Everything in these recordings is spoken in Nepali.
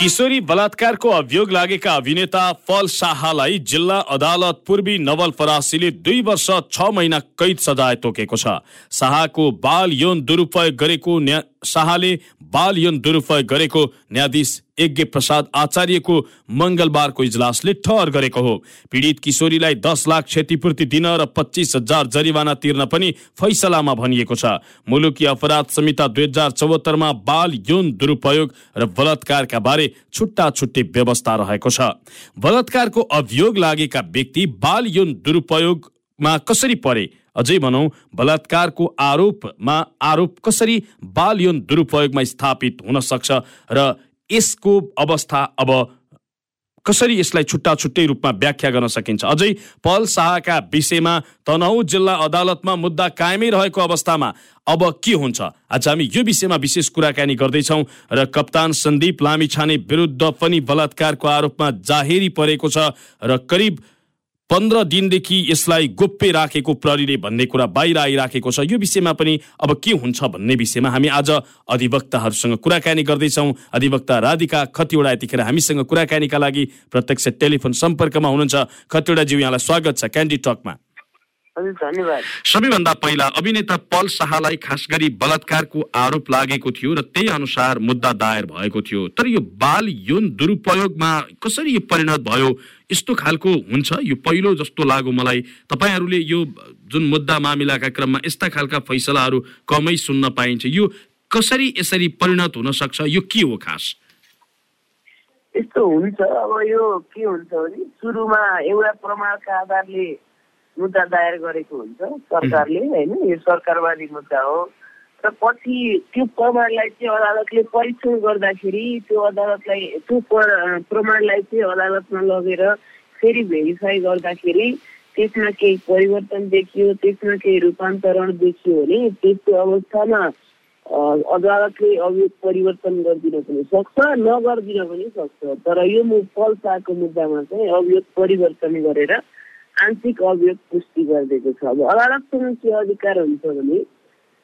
किशोरी बलात्कारको अभियोग लागेका अभिनेता फल शाहलाई जिल्ला अदालत पूर्वी नवलपरासीले दुई वर्ष छ महिना कैद सजाय तोकेको छ। शाहको बाल यौन दुरुपयोग गरेको शाहले बाल यौन दुरुपयोग गरेको न्यायाधीश यज्ञ प्रसाद आचार्यको मङ्गलबारको इजलासले ठहर गरेको हो। पीडित किशोरीलाई दस लाख क्षतिपूर्ति दिन र पच्चिस हजार जरिवाना तिर्न पनि फैसलामा भनिएको छ। मुलुकी अपराध संहिता दुई हजार चौहत्तरमा बाल यौन दुरुपयोग र बलात्कारका बारे छुट्टा छुट्टै व्यवस्था रहेको छ। बलात्कारको अभियोग लागेका व्यक्ति बाल यौन दुरुपयोगमा कसरी परे? अझै भनौँ बलात्कारको आरोपमा आरोप कसरी बाल यौन दुरुपयोगमा स्थापित हुन सक्छ र यसको अवस्था अब कसरी यसलाई छुट्टा छुट्टै रूपमा व्याख्या गर्न सकिन्छ? अझै पल शाहका विषयमा तनहु जिल्ला अदालतमा मुद्दा कायमै रहेको अवस्थामा अब के हुन्छ? आज हामी यो विषयमा विशेष कुराकानी गर्दैछौँ र कप्तान सन्दीप लामिछाने विरुद्ध पनि बलात्कारको आरोपमा जाहेरी परेको छ र करिब पन्ध्र दिनदेखि यसलाई गोप्य राखेको प्रहरीले भन्ने कुरा बाहिर आइराखेको छ। यो विषयमा पनि अब के हुन्छ भन्ने विषयमा हामी आज अधिवक्ताहरूसँग कुराकानी गर्दैछौँ। अधिवक्ता राधिका खतिवडा यतिखेर हामीसँग कुराकानीका लागि प्रत्यक्ष टेलिफोन सम्पर्कमा हुनुहुन्छ। खतिवडाज्यू यहाँलाई स्वागत छ क्यान्डी टकमा। सबैभन्दा पहिला अभिनेता पल शाहलाई खास गरी बलात्कारको आरोप लागेको थियो र त्यही अनुसार मुद्दा दायर भएको थियो। तर यो बाल यौन दुरुपयोगमा कसरी यो परिणत भयो यस्तो खालको हुन्छ? यो पहिलो जस्तो लाग्यो मलाई। तपाईँहरूले यो जुन मुद्दा मामिलाका क्रममा यस्ता खालका फैसलाहरू कमै सुन्न पाइन्छ यो कसरी यसरी परिणत हुन सक्छ? यो के हो खास? यस्तो हुन्छ। अब यो के हुन्छ भने सुरुमा एउटा प्रमाणका आधारले मुद्दा दायर गरेको हुन्छ सरकारले होइन? यो सरकारवादी मुद्दा हो। र पछि त्यो प्रमाणलाई चाहिँ अदालतले परीक्षण गर्दाखेरि त्यो अदालतलाई त्यो प्र- प्रमाणलाई चाहिँ अदालतमा लगेर फेरि भेरिफाई गर्दाखेरि त्यसमा केही परिवर्तन देखियो त्यसमा केही रूपान्तरण देखियो भने त्यस्तो अवस्थामा अदालतले अभियोग परिवर्तन गरिदिन पनि सक्छ नगरिदिन पनि सक्छ। तर यो पल्साको मुद्दामा चाहिँ अभियोग परिवर्तन गरेर आंशिक अभियोग पुष्टि गरिदिएको छ। अब अदालतसँग के अधिकार हुन्छ भने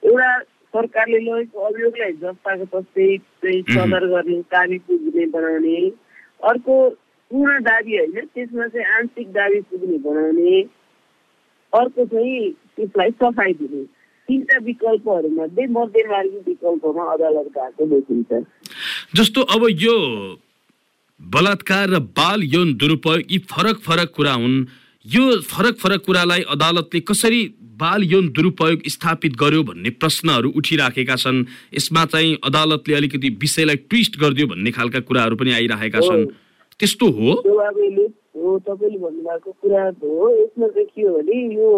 एउटा सरकारले लगेको अभियोगलाई जस्ताको तस्तै चाहिँ सदर गर्ने दाबी पुग्ने बनाउने। अर्को पूर्ण दाबी होइन त्यसमा चाहिँ आंशिक दाबी पुग्ने बनाउने। अर्को चाहिँ त्यसलाई सफाइ दिने। तिनवटा विकल्पहरूमध्ये मध्यमार्गी विकल्पमा अदालत गएको देखिन्छ। जस्तो अब यो बलात्कार र बाल यौन दुरुपयोग यी फरक फरक कुरा हुन्। यो फरक फरक कुरालाई अदालतले कसरी बाल यौन दुरुपयोग स्थापित गर्यो भन्ने प्रश्नहरू उठिराखेका छन्। यसमा चाहिँ अदालतले अलिकति विषयलाई ट्विस्ट गरिदियो भन्ने खालका कुराहरू पनि आइराखेका छन्। त्यस्तो हो? तपाईँले भन्नुभएको कुरा हो। यसमा चाहिँ के हो भने यो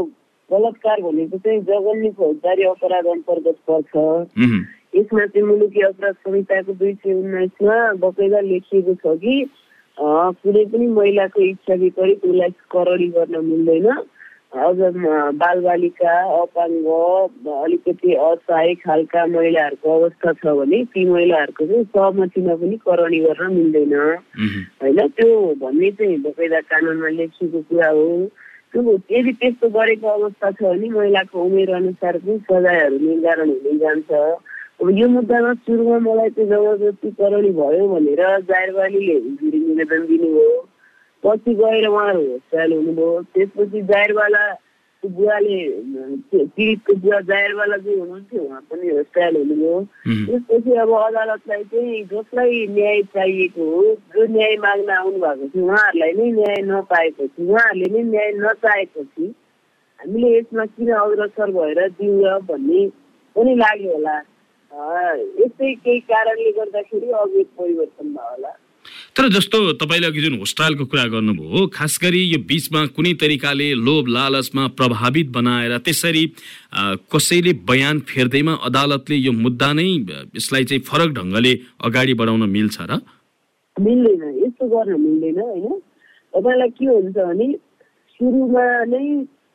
बलात्कार भनेको चाहिँ जघन्य फौजदारी अपराध अन्तर्गत पर्छ। यसमा चाहिँ मुलुकी अपराध संहिताको दुई सय उन्नाइसमा बकैदा लेखिएको छ कि कुनै पनि महिलाको इच्छा विपरीत उसलाई करडी गर्न मिल्दैन। अझ बालबालिका अपाङ्ग अलिकति असहाय खालका महिलाहरूको अवस्था छ भने ती महिलाहरूको चाहिँ सहमतिमा पनि करणी गर्न मिल्दैन। होइन त्यो भन्ने चाहिँ बकैदा कानुनमा लेखिएको कुरा हो। त्यो यदि त्यस्तो गरेको अवस्था छ भने महिलाको उमेर अनुसार पनि सजायहरू निर्धारण हुँदै जान्छ। अब यो मुद्दामा सुरुमा मलाई चाहिँ जबरजस्ती करणी भयो भनेर जायरवालीले हुजुरी निवेदन दिनुभयो। पछि गएर उहाँहरू होस्टाइल हुनुभयो। त्यसपछि जायरवाला बुवाले पीडितको बुवा जायरवाला जो हुनुहुन्थ्यो उहाँ पनि होस्टाइल हुनुभयो। त्यसपछि अब अदालतलाई चाहिँ जसलाई न्याय चाहिएको हो जो न्याय माग्न आउनु भएको थियो उहाँहरूलाई नै न्याय नपाएपछि उहाँहरूले नै न्याय नचाहेपछि हामीले यसमा किन अग्रसर भएर दिउँ भन्ने पनि लाग्यो होला। यस्तै केही कारणले गर्दाखेरि अघि परिवर्तन भयो होला। तर जस्तो तपाईँले अघि जुन होस्टाइलको कुरा गर्नुभयो खास गरी यो बिचमा कुनै तरिकाले लोभ लालचमा प्रभावित बनाएर त्यसरी कसैले बयान फेर्दैमा अदालतले यो मुद्दा नै यसलाई चाहिँ फरक ढङ्गले अगाडि बढाउन मिल्छ र? मिल्दैन यस्तो गर्न मिल्दैन होइन? तपाईँलाई के हुन्छ भने सुरुमा नै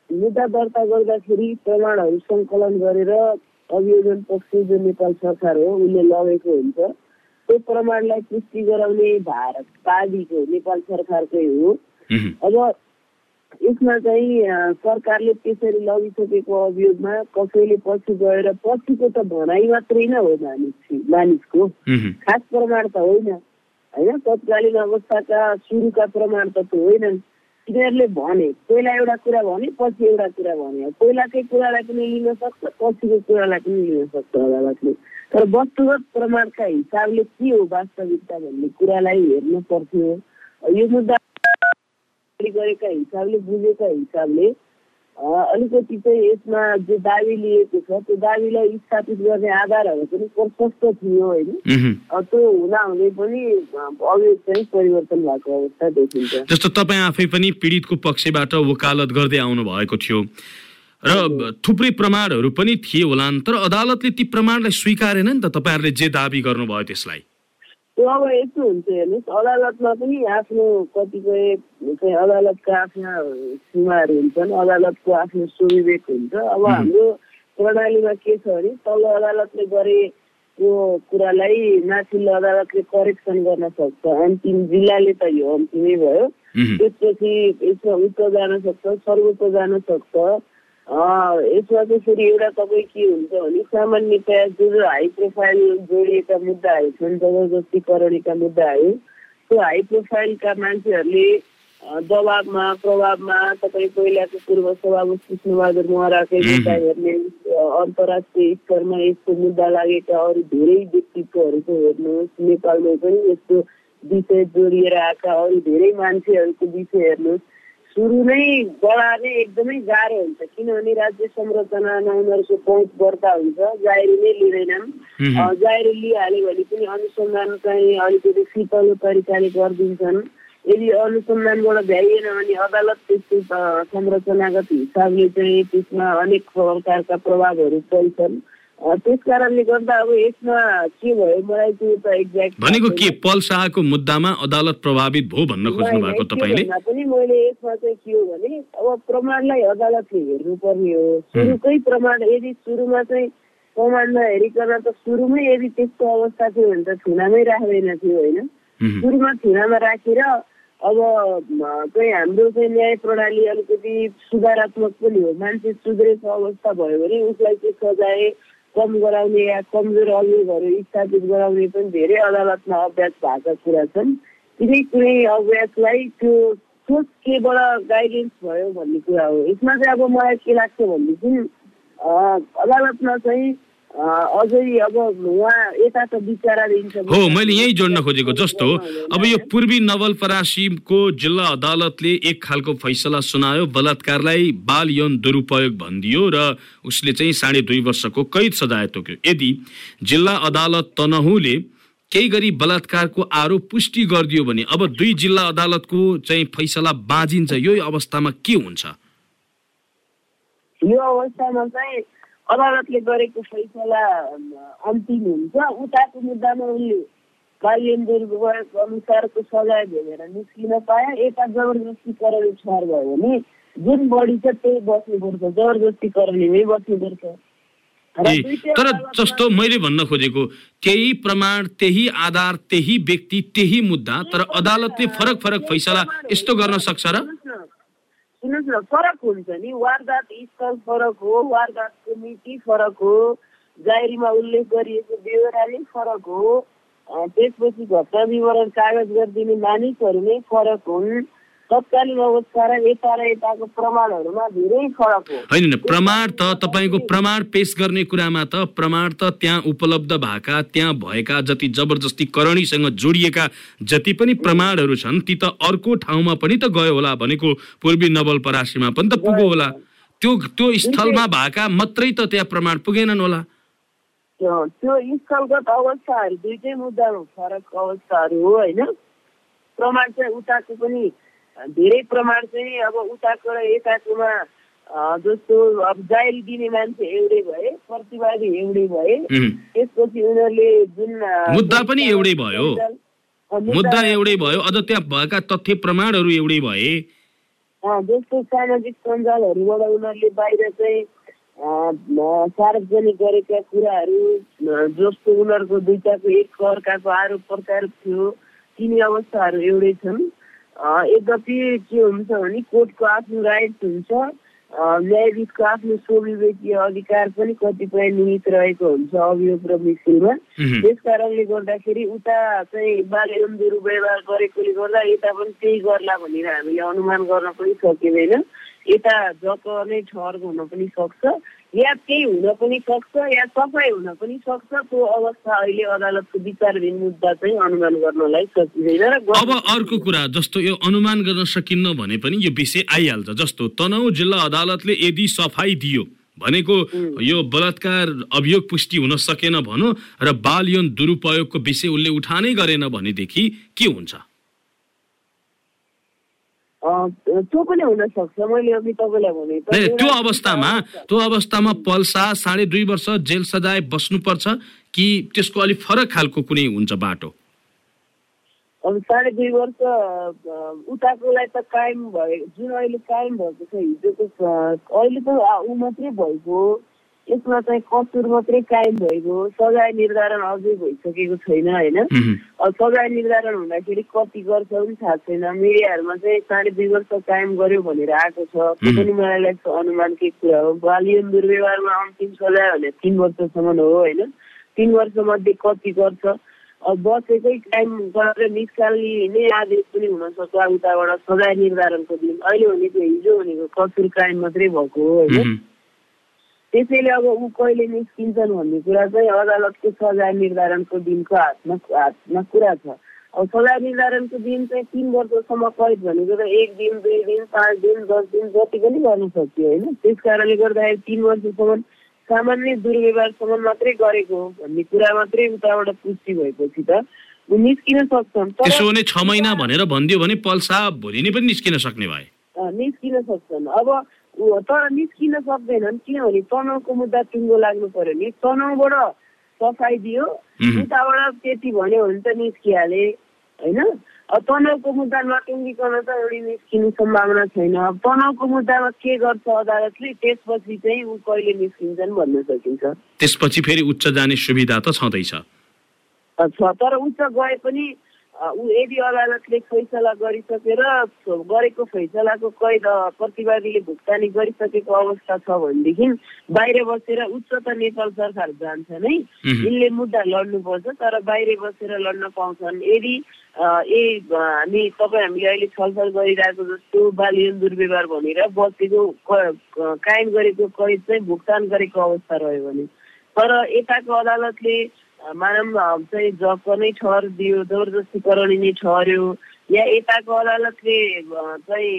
मुद्दा दर्ता गर्दाखेरि प्रमाणहरू सङ्कलन गरेर अभियोजन पक्ष जो नेपाल सरकार हो उसले लगेको हुन्छ। त्यो प्रमाणलाई पुष्टि गराउने भार बाधीको नेपाल सरकारकै हो। अब यसमा चाहिँ सरकारले त्यसरी लगिसकेको अभियोगमा कसैले पछि गएर पछिको त भनाइ मात्रै नै हो मानिस मानिसको। खास प्रमाण त होइन। होइन तत्कालीन अवस्थाका सुरुका प्रमाण त त्यो होइनन् तिनीहरूले भने पहिला एउटा कुरा भने पछि एउटा कुरा भने। पहिलाकै कुरालाई पनि लिन सक्छ पछिको कुरालाई पनि लिन सक्छ अदालतले। तर वस्तुगत प्रमाणका हिसाबले के हो वास्तविकता भन्ने कुरालाई हेर्नु पर्थ्यो यो मुद्दा गरेका हिसाबले बुझेका हिसाबले अलिकति चाहिँ यसमा जो दावी लिएको छ त्यो दावीलाई स्थापित गर्ने आधारहरू पनि प्रशस्त थियो होइन त्यो हुँदाहुँदै पनि अ, अभियोग चाहिँ परिवर्तन भएको अवस्था देखिन्छ जस्तो तपाईँ आफै पनि पीडितको पक्षबाट वकालत गर्दै आउनु भएको थियो। र थुप्रै प्रमाणहरू पनि थिए होलान् तर अदालतले ती प्रमाणलाई स्वीकारेन नि त तपाईँहरूले जे दावी गर्नुभयो त्यसलाई। त्यो अब यस्तो हुन्छ हेर्नुहोस् अदालतमा पनि आफ्नो कतिपय चाहिँ अदालतका आफ्ना सीमाहरू हुन्छन् अदालतको आफ्नो सुविवेक हुन्छ। अब हाम्रो प्रणालीमा के छ भने तल्लो अदालतले गरेको कुरालाई माथिल्लो अदालतले करेक्सन गर्न सक्छ। अन्तिम जिल्लाले त यो अन्तिमै भयो। त्यसपछि यसमा उच्च जान सक्छ सर्वोच्च जान सक्छ। यसमा चाहिँ फेरि एउटा तपाईँ के हुन्छ भने सामान्यतया जो जो हाई प्रोफाइल जोडिएका मुद्दाहरू छन् जबरजस्तीकरणका मुद्दाहरू त्यो हाई प्रोफाइलका मान्छेहरूले दबाबमा प्रभावमा तपाईँ पहिलाको पूर्व सभामुख कृष्णबहादुर महराकै मुद्दा हेर्ने अन्तर्राष्ट्रिय स्तरमा यस्तो मुद्दा लागेका अरू धेरै व्यक्तित्वहरूको हेर्नुहोस् नेपालमै पनि यस्तो विषय जोडिएर आएका अरू धेरै मान्छेहरूको विषय हेर्नुहोस् सुरु नै बढार्ने एकदमै गाह्रो हुन्छ। किनभने राज्य संरचनामा उनीहरूको पहुँच बढ्ता हुन्छ जाहेरी नै लिँदैनन्। जाहेरी लिइहाल्यो भने पनि अनुसन्धान चाहिँ अलिकति शीतलो तरिकाले गरिदिन्छन्। यदि अनुसन्धानबाट भ्याइएन भने अदालत त्यस्तो संरचनागत हिसाबले चाहिँ त्यसमा अनेक प्रकारका प्रभावहरू पर्छन्। त्यस कारणले गर्दा अब यसमा के भयो? मलाई त्यो त एक्ज्याक्ट भनेको के? पल शाहको मुद्दामा अदालत प्रभावित भयो भन्न खोज्नु भएको तपाईँले? पनि मैले यसमा चाहिँ के हो भने अब प्रमाणलाई अदालतले हेर्नुपर्ने हो। सुरुकै प्रमाण यदि सुरुमा चाहिँ प्रमाण नहेरिकन त सुरुमै यदि त्यस्तो अवस्था थियो भने त थुनामै राख्दैन थियो होइन? सुरुमा थुनामा राखेर अब चाहिँ हाम्रो चाहिँ न्याय प्रणाली अलिकति सुधारात्मक पनि हो। मान्छे सुध्रेको अवस्था भयो भने उसलाई चाहिँ सजाय कम गराउने या कमजोर अभियोगहरू स्थापित गराउने पनि धेरै अदालतमा अभ्यास भएका कुरा छन्। कुनै कुनै अभ्यासलाई त्यो सोच केबाट गाइडेन्स भयो भन्ने कुरा हो। यसमा चाहिँ अब मलाई के लाग्छ भनेदेखि अदालतमा चाहिँ अझै अब उहाँ यता त विचारा दिन्छ हो मैले यही जोड्न खोजेको जस्तो अब यो पूर्वी नवलपरासीको जिल्ला अदालतले एक खालको फैसला सुनायो बलात्कारलाई बाल यौन दुरुपयोग भनिदियो र उसले चाहिँ साढे दुई वर्षको कैद सजाय तोक्यो। यदि जिल्ला अदालत तनहुले केही गरी बलात्कारको आरोप पुष्टि गरिदियो भने अब दुई जिल्ला अदालतको चाहिँ फैसला बाँझिन्छ यो अवस्थामा के हुन्छ? यो अवस्थामा चाहिँ अदालतले गरेको फैसला अन्तिम हुन्छ। उताको मुद्दामा उनले बाल्यन दुर्व्यवहार अनुसारको सजाय भेटेर निस्किन पाए। यता जबरजस्तीकरण ठहर भयो भने जुन बढी छ त्यही बस्नुपर्छ। जबरजस्तीकरणमै बस्नुपर्छ। र ए दुईटै तर जस्तो मैले भन्न खोजेको त्यही प्रमाण त्यही आधार त्यही व्यक्ति त्यही मुद्दा तर अदालतले फरक फरक फैसला यस्तो गर्न सक्छ र? सुन्नुहोस् न, फरक हुन्छ नि। वारदात स्थल फरक हो वारदातको मिति फरक हो जाहेरीमा उल्लेख गरिएको बेहोराले फरक हो। त्यसपछि घटना विवरण कागज गरिदिने मानिसहरू नै फरक हुन्। तत्कालीन अवस्था र यता र यताको प्रमाणहरूमा धेरै फरक हो। होइन प्रमाण त तपाईँको प्रमाण पेश गर्ने कुरामा त प्रमाण त त्यहाँ उपलब्ध भएका त्यहाँ भएका जति जबरजस्ती करणीसँग जोडिएका जति पनि प्रमाणहरू छन् ती त अर्को ठाउँमा पनि त गयो होला भनेको पूर्वी नवलपरासीमा पनि त पुग्यो होला। त्यो त्यो स्थलमा भएका मात्रै त त्यहाँ प्रमाण पुगेनन् होला। त्यो त्यो स्थलगत अवस्थाहरू दुइटै मुद्दामा फरक अवस्थाहरू हो होइन? प्रमाण चाहिँ उताको पनि धेरै प्रमाण चाहिँ अब उताको र यताकोमा जस्तो अब जाहेरी दिने मान्छे एउटै भए प्रतिवादी एउटै भए. त्यसपछि उनीहरूले जुन मुद्दा पनि एउटै भयो। मुद्दा एउटै भयो अझ त्यहाँ भएका तथ्य प्रमाणहरू एउटै भए जस्तो सामाजिक सञ्जालहरूबाट उनीहरूले बाहिर चाहिँ सार्वजनिक गरेका कुराहरू जस्तो उनीहरूको दुईटाको एक अर्काको आरोप प्रत्यारोप थियो तिनी अवस्थाहरू एउटै छन् यद्यपि के हुन्छ भने कोर्टको आफ्नो राइट्स हुन्छ। न्यायाधीशको आफ्नो स्वविवेकीय अधिकार पनि कतिपय निहित रहेको हुन्छ अभियोग र मिसिलमा. त्यस कारणले गर्दाखेरि उता चाहिँ बाल्यवन दुर्व्यवहार गरेकोले गर्दा यता पनि त्यही गर्ला भनेर हामीले अनुमान गर्न पनि सकिँदैन। यता जक नै ठहर हुन पनि सक्छ। या केही हुन पनि सक्छ या सफाइ हुन पनि सक्छ। त्यो अवस्था अहिले अदालतको विचारधीन मुद्दा चाहिँ अनुमान गर्नलाई सकिँदैन र अब अर्को कुरा जस्तो यो अनुमान गर्न सकिन्न भने पनि यो विषय आइहाल्छ। जस्तो तनहु जिल्ला अदालतले यदि सफाई दियो भनेको यो बलात्कार अभियोग पुष्टि हुन सकेन भनौँ र बाल यौन दुरुपयोगको विषय उसले उठानै गरेन भनेदेखि के हुन्छ? त्यो पनि हुन सक्छ मैले अघि तपाईँलाई भने त्यो अवस्थामा त्यो अवस्थामा पल्सा साढे दुई वर्ष जेल सजाय बस्नुपर्छ कि त्यसको अलिक फरक खालको कुनै हुन्छ बाटो अब साढे दुई वर्ष उताकोलाई त कायम भयो जुन अहिले कायम भएको छ हिजोको अहिले त ऊ मात्रै भएको। यसमा चाहिँ कसुर मात्रै कायम भएको हो। सजाय निर्धारण अझै भइसकेको छैन होइन? सजाय निर्धारण हुँदाखेरि कति गर्छ पनि थाहा छैन। मिडियाहरूमा चाहिँ साढे दुई वर्ष कायम गर्यो भनेर आएको छ। त्यो. पनि मलाई लाग्छ अनुमानकै कुरा हो? बालियन दुर्व्यवहारमा अन्तिम सजाय भने तिन वर्षसम्म हो होइन? तिन वर्ष मध्ये कति गर्छ? बसेकै टाइम गरेर निकाल्ने आदेश पनि हुन सक्छ उताबाट सजाय निर्धारणको दिन। अहिले भनेको हिजो भनेको कसुर कायम मात्रै भएको हो होइन. त्यसैले अब ऊ कहिले निस्किन्छन् भन्ने कुरा चाहिँ अदालतको सजाय निर्धारणको दिनको हातमा हातमा कुरा छ। अब सजाय निर्धारणको दिन चाहिँ तिन वर्षसम्म कैद भनेको त एक दिन दुई दिन पाँच दिन दस दिन जति पनि गर्न सक्यो होइन? त्यस कारणले गर्दाखेरि तिन वर्षसम्म सामान्य दुर्व्यवहारसम्म मात्रै गरेको हो भन्ने कुरा मात्रै उताबाट पुष्टि भएपछि त ऊ निस्किन सक्छन्। त्यसो भने छ महिना भनेर भनिदियो भने पल्सा भोलि नै पनि निस्किन सक्ने भए। निस्किन सक्छन्। अब तर निस्किन सक्दैनन् किनभने तनाउको मुद्दा टुङ्गो लाग्नु पर्यो नि तनाउबाट सफाइ दियो. उताबाट त्यति भन्यो भने त निस्किहाले होइन? तनाउको मुद्दा नटुङ्गिकन त एउटी निस्किने सम्भावना छैन। अब तनाउको मुद्दामा के गर्छ अदालतले त्यसपछि चाहिँ ऊ कहिले निस्किन्छन् भन्न सकिन्छ। त्यसपछि फेरि उच्च जाने सुविधा त छँदैछ। छ तर उच्च गए पनि यदि अदालतले फैसला गरिसकेर गरेको फैसलाको कैद प्रतिवादीले भुक्तानी गरिसकेको अवस्था छ भनेदेखि बाहिर बसेर उच्च त नेपाल सरकार जान्छ नै. यिनले मुद्दा लड्नुपर्छ तर बाहिर बसेर लड्न पाउँछन्। यदि ए हामी तपाईँ हामीले अहिले छलफल गरिरहेको जस्तो बालियन दुर्व्यवहार भनेर बसेको कायम गरेको कैद चाहिँ भुक्तान गरेको अवस्था रह्यो भने। तर यताको अदालतले अ, चाहिँ जग नै ठहर दियो जबरजस्ती नै ठहर्यो या यताको अदालतले चाहिँ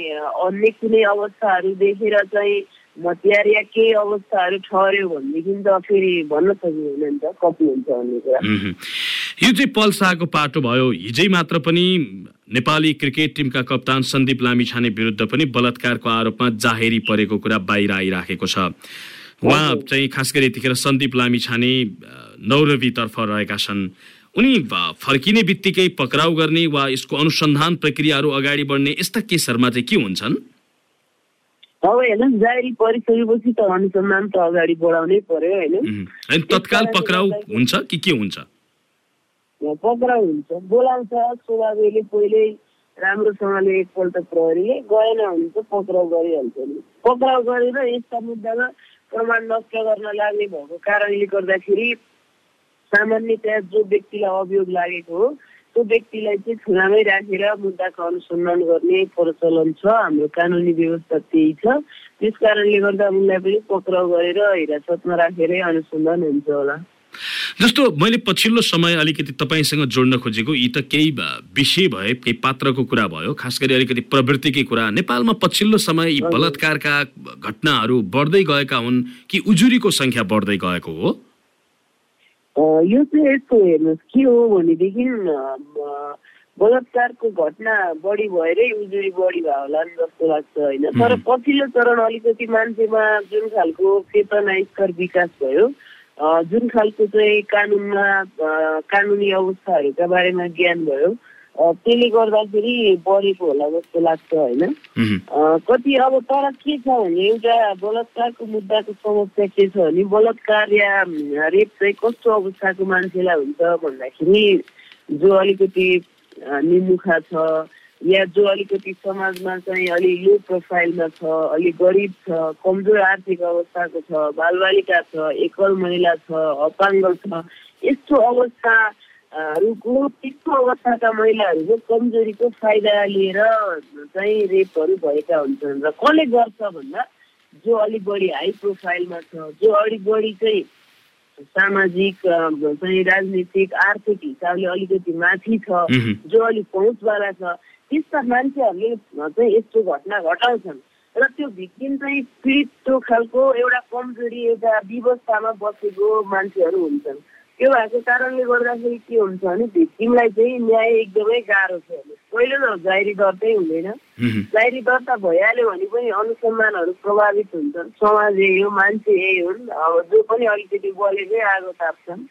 अन्य कुनै अवस्थाहरू देखेर चाहिँ हतियार या केही अवस्थाहरू ठहर्यो भनेदेखि त फेरि भन्न सकिँदैन नि त कति हुन्छ भन्ने कुरा। यो चाहिँ पल्साको पाटो भयो हिजै मात्र पनि नेपाली क्रिकेट टिमका कप्तान सन्दीप लामिछाने विरुद्ध पनि बलात्कारको आरोपमा जाहेरी परेको कुरा बाहिर आइराखेको छ उहाँ चाहिँ खास गरी यतिखेर सन्दीप लामिछाने अ, नौरवीतर्फ रहेका छन्। उनी फर्किने बित्तिकै पक्राउ गर्ने वा यसको अनुसन्धान प्रक्रियाहरू अगाडि बढ्ने यस्ता केसहरूमा चाहिँ के हुन्छन्? अब हेर्नुहोस् जारी परिसकेपछि त अनुसन्धान त अगाडि बढाउनै पर्यो होइन। तत्काल पक्राउ हुन्छ कि के हुन्छ? पक्राउ हुन्छ। बोलाउँछ स्वभावले पहिल्यै राम्रोसँगले एकपल्ट प्रहरीले गएन भने चाहिँ पक्राउ गरिहाल्छ नि। पक्राउ गरेर यस्ता मुद्दामा प्रमाण नष्ट गर्न लाग्ने भएको कारणले गर्दाखेरि सामान्यतया जो व्यक्तिलाई अभियोग लागेको हो त्यो व्यक्तिलाई चाहिँ थुनामै राखेर मुद्दाको अनुसन्धान गर्ने प्रचलन छ हाम्रो कानुनी व्यवस्था त्यही छ त्यस कारणले गर्दा उनलाई पनि पक्राउ गरेर हिरासतमा राखेरै अनुसन्धान हुन्छ होला जस्तो मैले पछिल्लो समय अलिकति तपाईँसँग जोड्न खोजेको यी त केही विषय भए केही पात्रको कुरा भयो खास गरी अलिकति प्रवृत्तिकै कुरा। नेपालमा पछिल्लो समय यी बलात्कारका घटनाहरू बढ्दै गएका हुन् कि उजुरीको सङ्ख्या बढ्दै गएको हो? यो चाहिँ यस्तो हेर्नुहोस् के हो भनेदेखि बलात्कारको घटना बढी भएरै उजुरी बढी भयो होला नि जस्तो लाग्छ होइन? तर पछिल्लो चरण अलिकति मान्छेमा जुन खालको चेतना स्तर विकास भयो जुन खालको चाहिँ कानुनमा कानुनी अवस्थाहरूका बारेमा ज्ञान भयो त्यसले गर्दाखेरि बढेको होला जस्तो लाग्छ होइन? कति अब तर के छ भने एउटा बलात्कारको मुद्दाको समस्या के छ भने बलात्कार या रेप चाहिँ कस्तो अवस्थाको मान्छेलाई हुन्छ भन्दाखेरि जो अलिकति निमुखा छ या जो अलिकति समाजमा चाहिँ अलि लो प्रोफाइलमा छ अलिक गरिब छ कमजोर आर्थिक अवस्थाको छ बालबालिका छ एकल महिला छ अपाङ्ग छ यस्तो अवस्था हरूको त्यस्तो अवस्थाका महिलाहरूको कमजोरीको फाइदा लिएर चाहिँ रेपहरू भएका हुन्छन् र कसले गर्छ भन्दा जो अलिक बढी हाई प्रोफाइलमा छ जो अलिक बढी चाहिँ सामाजिक चाहिँ राजनीतिक आर्थिक हिसाबले अलिकति माथि छ। जो अलिक पहुँचवाला छ त्यस्ता मान्छेहरूले चाहिँ यस्तो घटना घटाउँछन् र त्यो भिक्टिम चाहिँ पीडित त्यो खालको एउटा कमजोरी एउटा व्यवस्थामा बसेको मान्छेहरू हुन्छन्। त्यो भएको कारणले गर्दाखेरि के हुन्छ भने भिक्टिमलाई चाहिँ न्याय एकदमै गाह्रो छ। पहिलो त जाहेरी दर्तै हुँदैन। जाहेरी दर्ता भइहाल्यो भने पनि अनुसन्धानहरू प्रभावित हुन्छन्। समाज यही हो मान्छे यही हुन्। अब जो पनि अलिकति बलेकै आगो ताप्छन्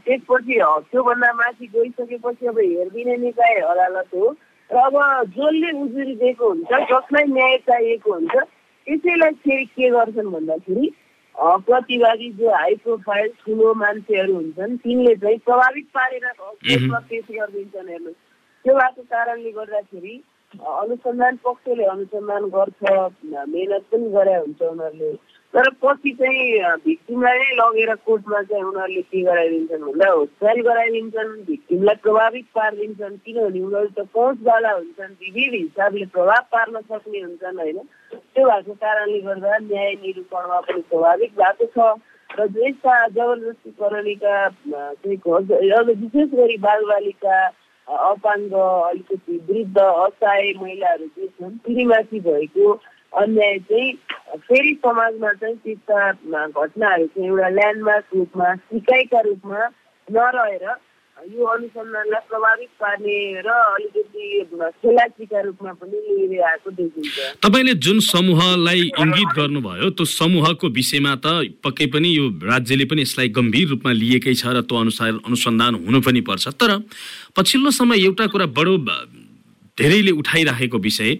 त्यसपछि त्योभन्दा माथि गइसकेपछि अब हेरिदिने निकाय अदालत हो। अब जसले उजुरी दिएको हुन्छ जसलाई न्याय चाहिएको हुन्छ त्यसैलाई फेरि के गर्छन् भन्दाखेरि प्रतिवादी जो हाई प्रोफाइल ठुलो मान्छेहरू हुन्छन् तिनले चाहिँ प्रभावित पारेर पेस गरिदिन्छन् हेर्नुहोस् त्यो भएको कारणले गर्दाखेरि अनुसन्धान पक्षले अनुसन्धान गर्छ मेहनत पनि गरे हुन्छ उनीहरूले। तर पछि चाहिँ भिक्टिमलाई नै लगेर कोर्टमा चाहिँ उनीहरूले के गराइदिन्छन् भन्दा होस्टाइल गराइदिन्छन् भिक्टिमलाई प्रभावित पारिदिन्छन् किनभने उनीहरू त पहुँचवाला हुन्छन् विविध हिसाबले प्रभाव पार्न सक्ने हुन्छन् होइन त्यो भएको कारणले गर्दा न्याय निरूपणमा पनि प्रभावित भएको छ र यस्ता जबरजस्ती घ- अब विशेष गरी बालबालिका अपाङ्ग अलिकति वृद्ध असहाय महिलाहरू जे छन् तिनीमाथि भएको अन्याय चाहिँ फेरि समाजमा चाहिँ त्यस्ता घटनाहरू चाहिँ एउटा ल्यान्डमार्क रूपमा सिकाइका रूपमा नरहेर यो अनुसन्धानलाई प्रभावित पार्ने र अलिकति खेलाचीका रूपमा पनि लिएर आएको देखिन्छ। तपाईँले जुन समूहलाई इङ्गित गर्नुभयो त्यो समूहको विषयमा त पक्कै पनि यो राज्यले पनि यसलाई गम्भीर रूपमा लिएकै छ र त्यो अनुसार अनुसन्धान हुनु पनि पर्छ। तर पछिल्लो समय एउटा कुरा बडो धेरैले उठाइराखेको विषय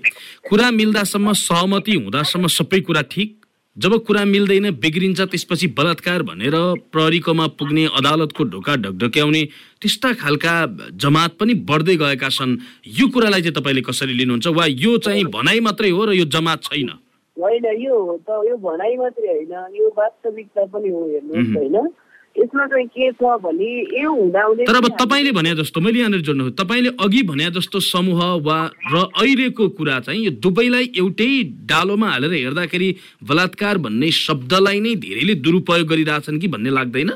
कुरा मिल्दासम्म सहमति हुँदासम्म सबै कुरा ठिक। जब कुरा मिल्दैन बिग्रिन्छ त्यसपछि बलात्कार भनेर प्रहरीकोमा पुग्ने अदालतको ढोका ढकढक्याउने त्यस्ता खालका जमात पनि बढ्दै गएका छन्। यो कुरालाई चाहिँ तपाईँले कसरी लिनुहुन्छ वा यो चाहिँ भनाइ मात्रै हो र यो जमात छैन? होइन यो त यो भनाइ मात्रै होइन। यो वास्तविकता पनि हो हेर्नुहोस् होइन? यसमा चाहिँ के छ भने यो हुँदाहुँदै तर अब तपाईँले भने जस्तो मैले यहाँनिर जोड्नु तपाईँले अघि भने जस्तो समूह वा र अहिलेको कुरा चाहिँ यो दुवैलाई एउटै डालोमा हालेर हेर्दाखेरि बलात्कार भन्ने शब्दलाई नै धेरैले दुरुपयोग गरिरहेछन् कि भन्ने लाग्दैन?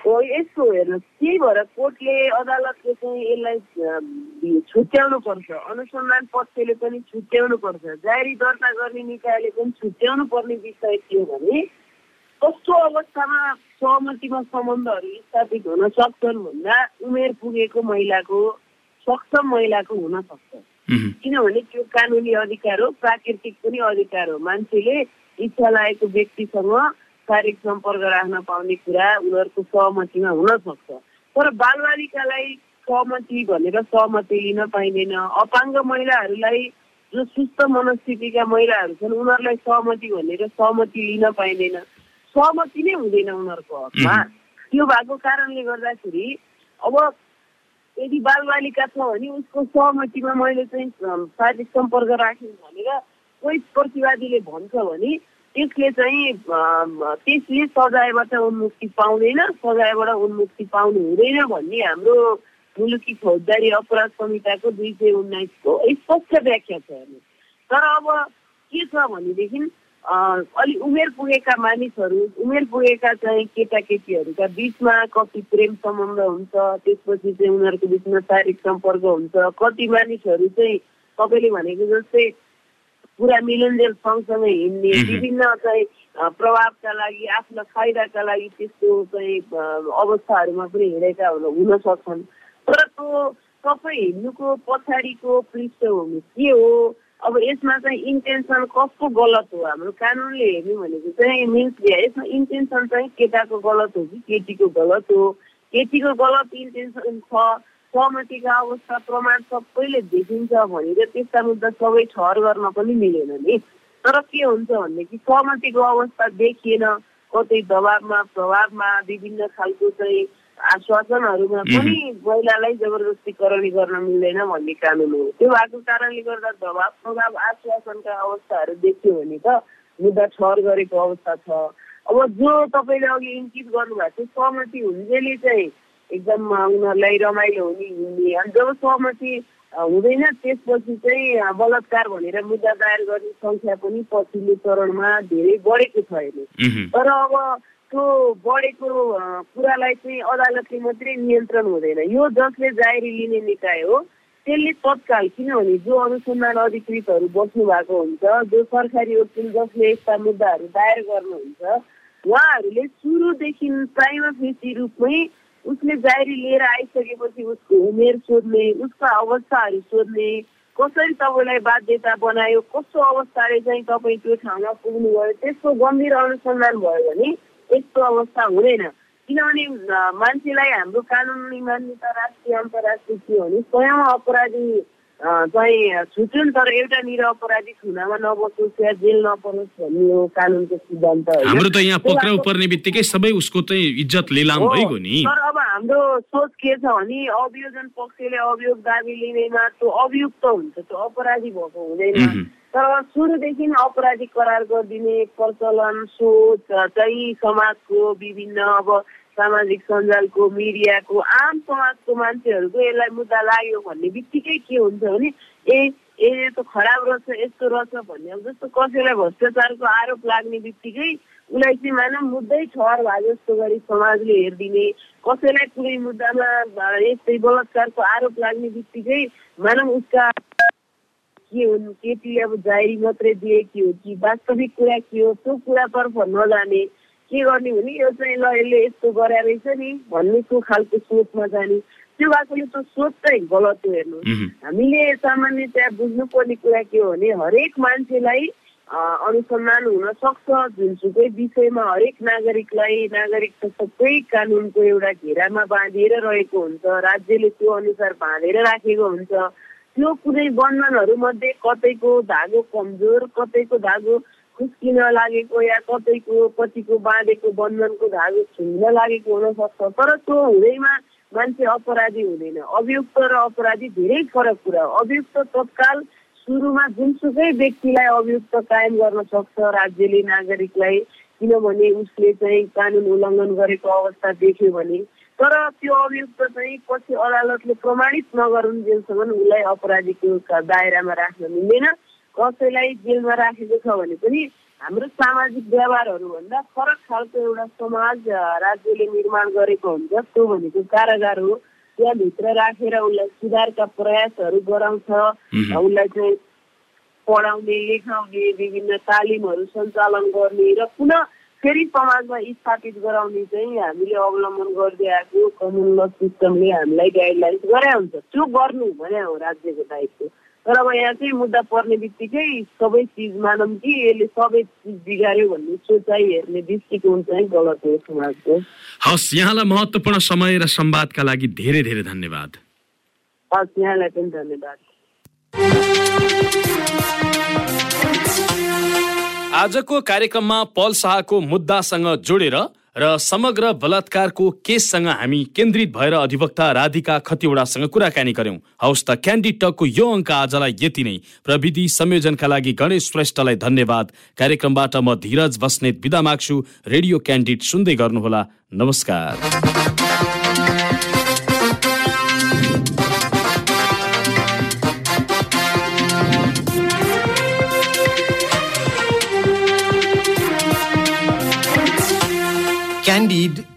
यस्तो हेर्नुहोस्। त्यही भएर कोर्टले अदालतले चाहिँ यसलाई छुट्याउनु पर्छ अनुसन्धान पक्षले पनि छुट्याउनु पर्छ जारी दर्ता गर्ने निकायले पनि छुट्याउनु पर्ने विषय हो भने कस्तो अवस्थामा सहमतिमा सम्बन्धहरू स्थापित हुन सक्छन् भन्दा उमेर पुगेको महिलाको सक्षम महिलाको हुन सक्छ। किनभने त्यो कानुनी अधिकार हो प्राकृतिक पनि अधिकार हो। मान्छेले इच्छा लागेको व्यक्तिसँग शारीरिक सम्पर्क राख्न पाउने कुरा उनीहरूको सहमतिमा हुन सक्छ। तर बालबालिकालाई सहमति भनेर सहमति लिन पाइँदैन। अपाङ्ग महिलाहरूलाई जो सुस्त मनस्थितिका महिलाहरू छन् उनीहरूलाई सहमति भनेर सहमति लिन पाइँदैन। सहमति नै हुँदैन उनीहरूको हकमा। त्यो भएको कारणले गर्दाखेरि अब यदि बालबालिका छ भने उसको सहमतिमा मैले चाहिँ शारीरिक सम्पर्क राखेँ भनेर कोही प्रतिवादीले भन्छ भने त्यसले चाहिँ त्यसले सजायबाट उन्मुक्ति पाउँदैन सजायबाट उन्मुक्ति पाउनु हुँदैन भन्ने हाम्रो मुलुकी फौजदारी अपराध संहिताको दुई सय उन्नाइसको स्पष्ट व्याख्या छ हेर्नु तर अब के छ भनेदेखि अलि उमेर पुगेका मानिसहरू उमेर पुगेका चाहिँ केटाकेटीहरूका बिचमा कति प्रेम सम्बन्ध हुन्छ त्यसपछि चाहिँ उनीहरूको बिचमा शारीरिक सम्पर्क हुन्छ। कति मानिसहरू चाहिँ तपाईँले भनेको जस्तै पुरा मिलनजेल सँगसँगै हिँड्ने विभिन्न चाहिँ प्रभावका लागि आफ्नो फाइदाका लागि त्यस्तो चाहिँ अवस्थाहरूमा पनि हिँडेका हुन सक्छन्। तर त्यो सबै हिँड्नुको पछाडिको पृष्ठभूमि के हो? अब यसमा चाहिँ इन्टेन्सन कसको गलत हो हाम्रो कानुनले हेर्ने भनेको चाहिँ मिन्स यसमा इन्टेन्सन चाहिँ केटाको गलत हो कि केटीको गलत हो? केटीको गलत इन्टेन्सन छ सहमतिका अवस्था प्रमाण सबैले देखिन्छ भनेर त्यस्ता मुद्दा सबै ठहर गर्न पनि मिलेन नि। तर के हुन्छ भनेदेखि सहमतिको अवस्था देखिएन कतै दबाबमा प्रभावमा विभिन्न खालको चाहिँ आश्वासनहरूमा पनि महिलालाई जबरजस्तीकरण गर्न मिल्दैन भन्ने कानुन हो। त्यो भएको कारणले गर्दा दबाब प्रभाव आश्वासनका अवस्थाहरू देखियो भने त मुद्दा ठहर गरेको अवस्था छ। अब जो तपाईँले अघि इङ्कित गर्नुभएको थियो सहमति हुन्जेली चाहिँ एकदम उनीहरूलाई रमाइलो हुने हुने। अनि जब सहमति हुँदैन त्यसपछि चाहिँ बलात्कार भनेर मुद्दा दायर गर्ने सङ्ख्या पनि पछिल्लो चरणमा धेरै बढेको छ अहिले। तर अब त्यो बढेको कुरालाई चाहिँ अदालतले मात्रै नियन्त्रण हुँदैन। यो जसले जाहेरी लिने निकाय हो त्यसले तत्काल किनभने जो अनुसन्धान अधिकृतहरू बस्नु भएको हुन्छ जो सरकारी वकिल जसले यस्ता मुद्दाहरू दायर गर्नुहुन्छ उहाँहरूले सुरुदेखि प्राइमा फेसी रूपमै उसले जाहेरी लिएर आइसकेपछि उसको उमेर सोध्ने उसका अवस्थाहरू सोध्ने कसरी तपाईँलाई बाध्यता बनायो कस्तो अवस्थाले चाहिँ तपाईँ त्यो ठाउँमा पुग्नुभयो त्यसको गम्भीर अनुसन्धान भयो भने यस्तो अवस्था हुँदैन। किनभने मान्छेलाई हाम्रो कानुनी मान्यता राष्ट्रिय अन्तर्राष्ट्रिय के हो भने स्वयं अपराधी चाहिँ छुट्युन् तर एउटा निर अपराधी खुनामा नबसोस् या जेल नपरोस् भन्ने हो कानुनको सिद्धान्त हाम्रो त यहाँ पक्राउ पर्ने बित्तिकै सबै उसको चाहिँ इज्जत लिलाम भइगयो नि। तर अब हाम्रो सोच के छ भने अभियोजन पक्षले अभियोग दाबी लिनेमा त्यो अभियुक्त हुन्छ त्यो अपराधी भएको हुँदैन। तर सुरुदेखि अपराधी करार गरिदिने प्रचलन सोच चाहिँ समाजको विभिन्न अब सामाजिक सञ्जालको मिडियाको आम समाजको मान्छेहरूको यसलाई मुद्दा लाग्यो भन्ने बित्तिकै के हुन्छ भने ए ए त खराब रहेछ यस्तो रहेछ भन्ने अब जस्तो कसैलाई भ्रष्टाचारको आरोप लाग्ने बित्तिकै उसलाई चाहिँ मानव मुद्दै ठहर भए जस्तो गरी समाजले हेरिदिने कसैलाई कुनै मुद्दामा यस्तै बलात्कारको आरोप लाग्ने बित्तिकै मानव उसका के हुन् केटीले अब जाहेरी मात्रै दिए के हो कि वास्तविक कुरा के हो त्यो कुरातर्फ नजाने के गर्ने भने यो चाहिँ ल यसले यस्तो गरे रहेछ नि भन्नेको खालको सोचमा जाने। त्यो भएकोले त्यो सोच चाहिँ गलत हो हेर्नु हामीले सामान्यतया बुझ्नुपर्ने कुरा के हो भने हरेक मान्छेलाई अनुसन्धान हुन सक्छ जुनसुकै विषयमा हरेक नागरिकलाई नागरिक त सबै कानुनको एउटा घेरामा बाँधिएर रहेको हुन्छ राज्यले त्यो अनुसार बाँधेर राखेको हुन्छ। त्यो कुनै बन्धनहरू मध्ये कतैको धागो कमजोर कतैको धागो खुस्किन लागेको या कतैको पछिको बाँधेको बन्धनको धागो छुन्न लागेको हुनसक्छ। तर त्यो हुँदैमा मान्छे अपराधी हुँदैन। अभियुक्त र अपराधी धेरै फरक कुरा हो। अभियुक्त तत्काल सुरुमा जुनसुकै व्यक्तिलाई अभियुक्त कायम गर्न सक्छ राज्यले नागरिकलाई किनभने उसले चाहिँ कानुन उल्लङ्घन गरेको अवस्था देख्यो भने तर त्यो अभियुक्त चाहिँ पछि अदालतले प्रमाणित नगरुन्जेलसम्म उसलाई अपराधीको दायरामा राख्न मिल्दैन। कसैलाई जेलमा राखेको छ भने पनि हाम्रो सामाजिक व्यवहारहरूभन्दा फरक खालको एउटा समाज राज्यले निर्माण गरेको हुन्छ त्यो भनेको कारागार हो। त्यहाँभित्र राखेर उसलाई सुधारका प्रयासहरू गराउँछ। उसलाई चाहिँ पढाउने लेखाउने विभिन्न तालिमहरू सञ्चालन गर्ने र पुनः फेरि समाजमा स्थापित गराउने चाहिँ हामीले अवलम्बन गर्दै आएको कमन ल सिस्टमले हामीलाई गाइडलाइन्स गरे हुन्छ। त्यो गर्नु भने हो राज्यको दायित्व। तर अब यहाँ चाहिँ मुद्दा पर्ने बित्तिकै सबै चिज मानौँ कि यसले सबै चिज बिगार्यो भन्ने सोचाइ हेर्ने दृष्टिकोण चाहिँ गलत हो समाजको। हस् यहाँलाई महत्त्वपूर्ण समय र संवादका लागि धेरै धेरै धन्यवाद। हस् यहाँलाई पनि धन्यवाद। आजको कार्यक्रममा पल शाहको मुद्दासँग जोडेर र समग्र बलात्कारको केससँग हामी केन्द्रित भएर अधिवक्ता राधिका खतिवडासँग कुराकानी गर्यौं। हौस् त क्यान्डी टकको यो अङ्क आजलाई यति नै। प्रविधि संयोजनका लागि गणेश श्रेष्ठलाई धन्यवाद। कार्यक्रमबाट म धीरज बस्नेत विदा माग्छु। रेडियो क्यान्डिड सुन्दै गर्नुहोला। नमस्कार।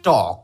dog